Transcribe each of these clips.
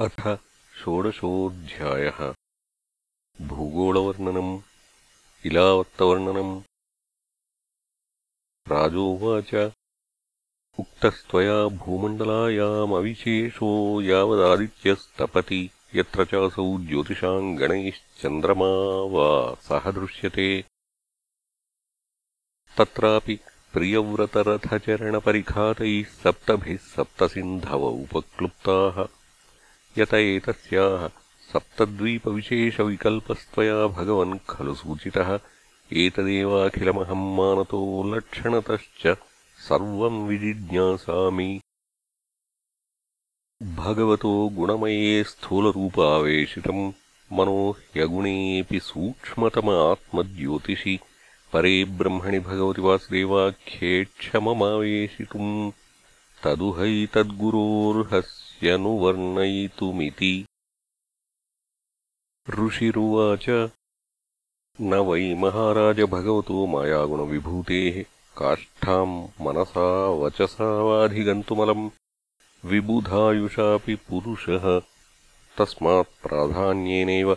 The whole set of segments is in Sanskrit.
अथ षोडशोऽध्यायः. भूगोळवर्णनम् इलावत्तवर्णनम्. राजोवाच, उक्तस्त्वया भूमण्डलायामविशेषो यावदादित्यस्तपति, यत्र चासौ ज्योतिषाम् गणैश्चन्द्रमा वा सह दृश्यते. तत्रापि प्रियव्रतरथचरणपरिखातैः सप्तभिः सप्तसिन्धव उपक्लुप्ताः। यत एतस्याः सप्तद्वीपविशेषविकल्पस्त्वया भगवन् खलु सूचितः। एतदेवाखिलमहम् मानतो लक्षणतश्च सर्वम् विजिज्ञासामि। भगवतो गुणमये स्थूलरूपावेशितम् मनो ह्यगुणेऽपि सूक्ष्मतम आत्मज्योतिषि परे ब्रह्मणि भगवति वासुदेवाख्ये क्षममावेशितुम्। तदुहैतद्गुरोर्हस्य नुवर्णयितुमिति ऋषिरुवाच न वै महाराज भगवतो मायागुणविभूतेः काष्ठाम् मनसा वचसा वाधिगन्तुमलम् विबुधायुषापि पुरुषः तस्मात् प्राधान्येनैव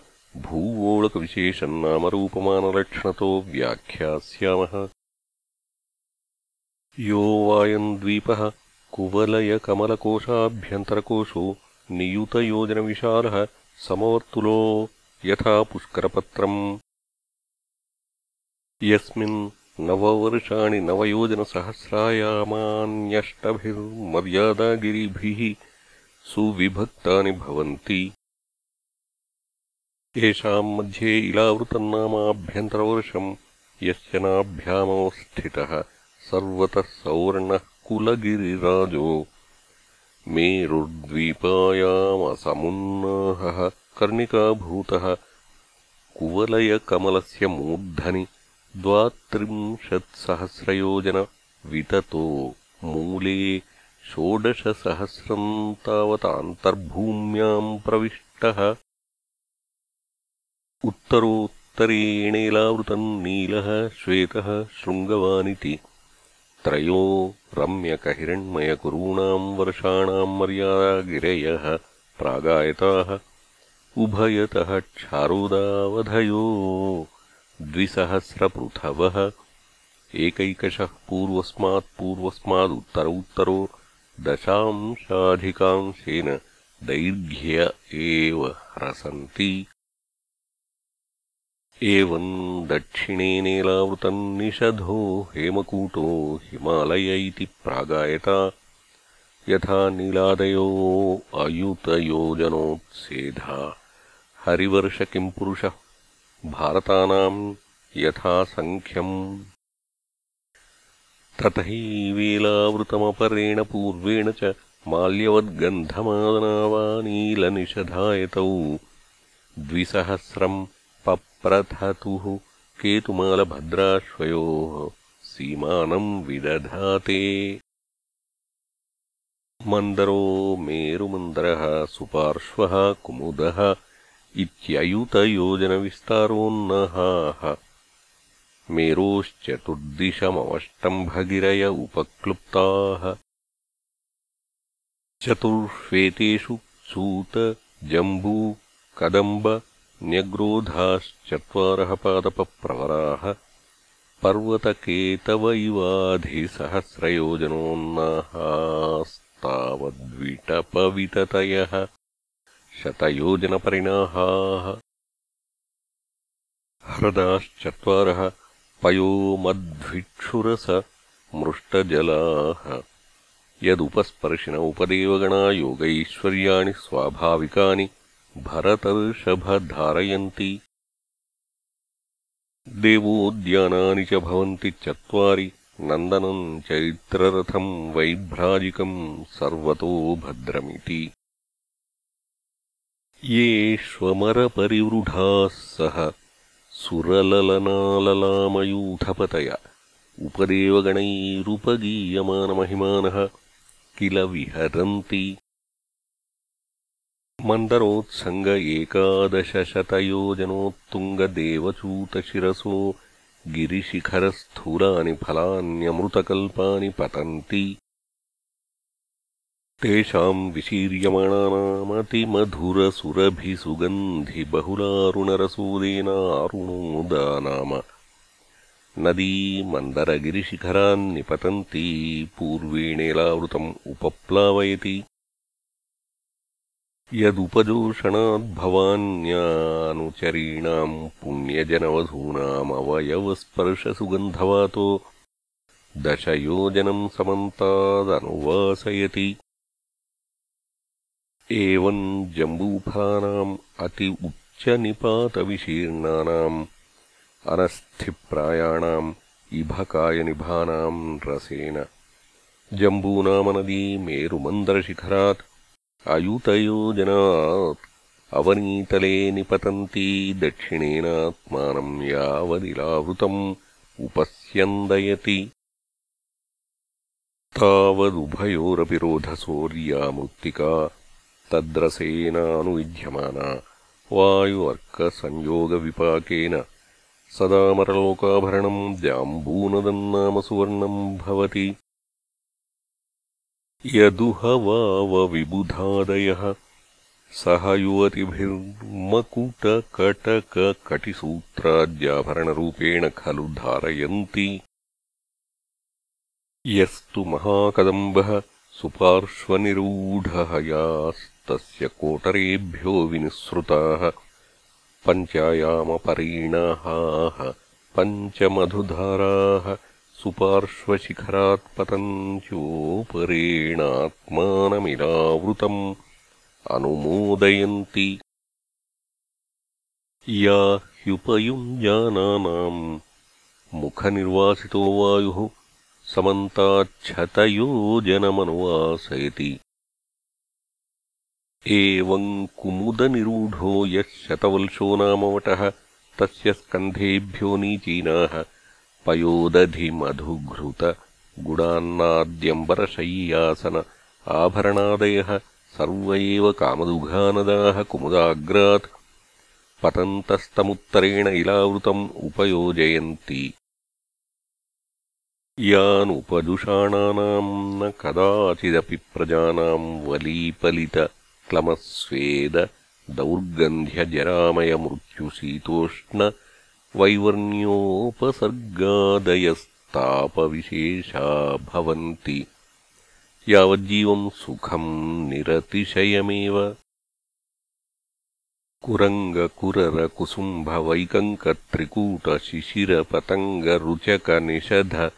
नामरूपमानलक्षणतो व्याख्यास्यामः। यो वायम् द्वीपः कुवलयकमलकोशाभ्यन्तरकोशो नियुतयोजनविशालः समवर्तुलो यथा पुष्करपत्रम्। यस्मिन् नववर्षाणि नवयोजनसहस्रायामान्यष्टभिर्मर्यादागिरिभिः सुविभक्तानि भवन्ति। येषाम् मध्ये इलावृतम् नामाभ्यन्तरवर्षम् यस्य नाभ्यामवस्थितः सर्वतः सौवर्णः कुलगिरिराजो। मेरुर्द्वीपायामसमुन्नाहः कर्णिकाभूतः कुवलयकमलस्य मूर्धनि द्वात्रिंशत्सहस्रयोजनविततो मूले षोडशसहस्रम् तावतान्तर्भूम्याम् प्रविष्टः। उत्तरोत्तरेणेलावृतम् नीलः श्वेतः शृङ्गवानिति। त्रयो रम्यकहिरण्मयकुरूणाम् वर्षाणाम् मर्यादागिरयः प्रागायताः। उभयतः क्षारोदावधयो द्विसहस्रपृथवः। एकैकशः पूर्वस्मात् पूर्वस्मादुत्तरौत्तरो दशांशाधिकांशेन दैर्घ्य एव ह्रसन्ति एवम् दक्षिणेनेलावृतम् निषधो हेमकूटो हिमालय इति प्रागायता। यथा नीलादयो अयुतयोजनोत्सेधा हरिवर्ष किम् पुरुषः? भारतानाम् यथा सङ्ख्यम्। तथैवेलावृतमपरेण पूर्वेण च माल्यवद्गन्धमादनावानीलनिषधायतौ द्विसहस्रम् पप्रथतुः केतुमालभद्राश्वयोः सीमानम् विदधाते। मन्दरो मेरुमन्दरः सुपार्श्वः कुमुदः इत्ययुतयोजनविस्तारोन्नहाः। मेरोश्चतुर्दिशमवष्टम्भगिरय उपक्लुप्ताः। चतुर्श्वेतेषु सूत जम्बू कदम्ब न्यग्रोधाश्चत्वारः पादपप्रवराः पर्वतकेतव इवाधिसहस्रयोजनोन्नाहास्तावद्विटपविततयः शतयोजनपरिणाहाः ह्रदाश्चत्वारः पयोमध्विक्षुरस मृष्टजलाः यदुपस्पर्शिन उपदेवगणा योगैश्वर्याणि स्वाभाविकानि भरतर्षभधारयन्ति। देवोद्यानानि च भवन्ति चत्वारि नन्दनम् चरित्ररथम् वैभ्राजिकम् सर्वतो भद्रमिति। येष्वमरपरिवृढाः सह सुरललनाललामयूथपतय उपदेवगणैरुपगीयमानमहिमानः किल विहरन्ति मन्दरोत्सङ्ग एकादशशतयोजनोत्तुङ्गदेवचूतशिरसो गिरिशिखरस्थूलानि फलान्यमृतकल्पानि पतन्ति तेषाम् विशीर्यमाणानामतिमधुरसुरभिसुगन्धिबहुलारुणरसूदेनारुणोदा नाम नदी मन्दरगिरिशिखरान्निपतन्ती पूर्वेणेलावृतम् उपप्लावयति यदुपजोषणाद्भवान्यानुचरीणाम् पुण्यजनवधूनामवयवस्पर्शसुगन्धवातो दशयोजनम् समन्तादनुवासयति। एवम् जम्बूफलानाम् अति उच्चनिपातविशीर्णानाम् अनस्थिप्रायाणाम् इभकायनिभानाम् रसेन। जम्बूनामनदी मेरुमन्दरशिखरात् अयुतयोजनात् अवनीतले निपतन्ती दक्षिणेनात्मानम् यावदिलावृतम् उपस्यन्दयति तावदुभयोरपि रोधसौर्यामृत्तिका तद्रसेनानुविध्यमाना वायुवर्कसंयोगविपाकेन सदामरलोकाभरणम् जाम्बूनदन्नाम सुवर्णम् भवति यदुहवावविबुधादयः सह युवतिभिर्मकुटकटककटिसूत्राद्याभरणरूपेण खलु धारयन्ति। यस्तु महाकदम्बः सुपार्श्वनिरूढः यास्तस्य कोटरेभ्यो विनिःसृताः। पञ्चायामपरीणाहाः पञ्चमधुधाराः सुपार्श्वशिखरात्पतञ्चोपरेणात्मानमिलावृतम् अनुमोदयन्ति। या ह्युपयुञ्जानानाम् मुखनिर्वासितो वायुः समन्ताच्छतयोजनमनुवासयति। एवम् कुमुदनिरूढो यः शतवल्शो नामवटः तस्य स्कन्धेभ्यो नीचीनाः पयोदधिमधुघृतगुडान्नाद्यम्बरशय्यासन आभरणादयः सर्व एव कामदुघानदाः कुमुदाग्रात् पतन्तस्तमुत्तरेण इलावृतम् उपयोजयन्ति यानुपजुषाणानाम् न कदाचिदपि प्रजानाम् वलीपलितक्लमस्वेद दौर्गन्ध्यजरामयमृत्युशीतोष्ण वैवर्ण्योपसर्गादयस्तापविशेषा भवन्ति यावज्जीवम् सुखम् निरतिशयमेव। कुरङ्गकुररकुसुम्भवैकङ्कत्रिकूटशिशिरपतङ्गरुचकनिषध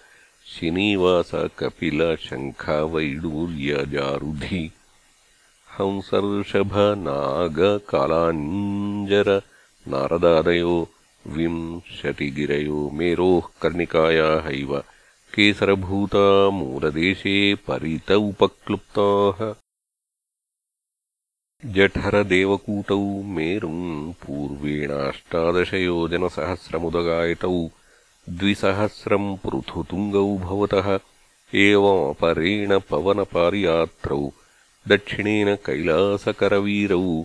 शिनीवासकपिलशङ्खवैडूर्यजारुधि हंसर्षभनागकालाञ्जर नारदादयो विंशतिगिरयो मेरोः कर्णिकायाहैव केसरभूता मूलदेशे परित उपक्लुप्ताः जठरदेवकूटौ मेरुम् पूर्वेणाष्टादशयोजनसहस्रमुदगायतौ द्विसहस्रम् पृथुतुङ्गौ भवतः। एवमपरेण पवनपारियात्रौ दक्षिणेन कैलासकरवीरौ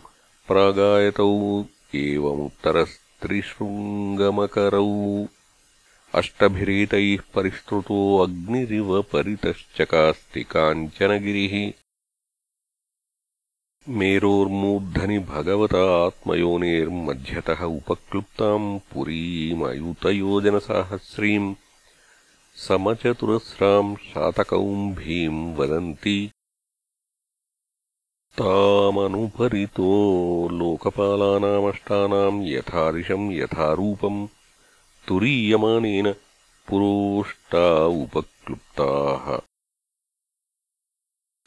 प्रागायतौ एवमुत्तरस्त्रिशृङ्गमकरौ अष्टभिरेतैः परिस्तृतो अग्निरिव परितश्चकास्ति काञ्चनगिरिः। मेरोर्मूर्धनि भगवता आत्मयोनेर्मध्यतः उपक्लुप्ताम् पुरीमयुतयोजनसाहस्रीम् समचतुरस्राम् शातकौम्भीम् वदन्ति तामनुपरितो लोकपालानामष्टानाम् यथादिशम् यथारूपम् तुरीयमानेन पुरोष्टा उपक्लुप्ताः।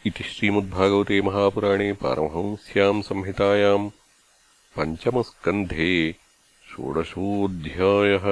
इति श्रीमद्भागवते महापुराणे पारमहंस्याम् संहितायाम् पञ्चमस्कन्धे षोडशोऽध्यायः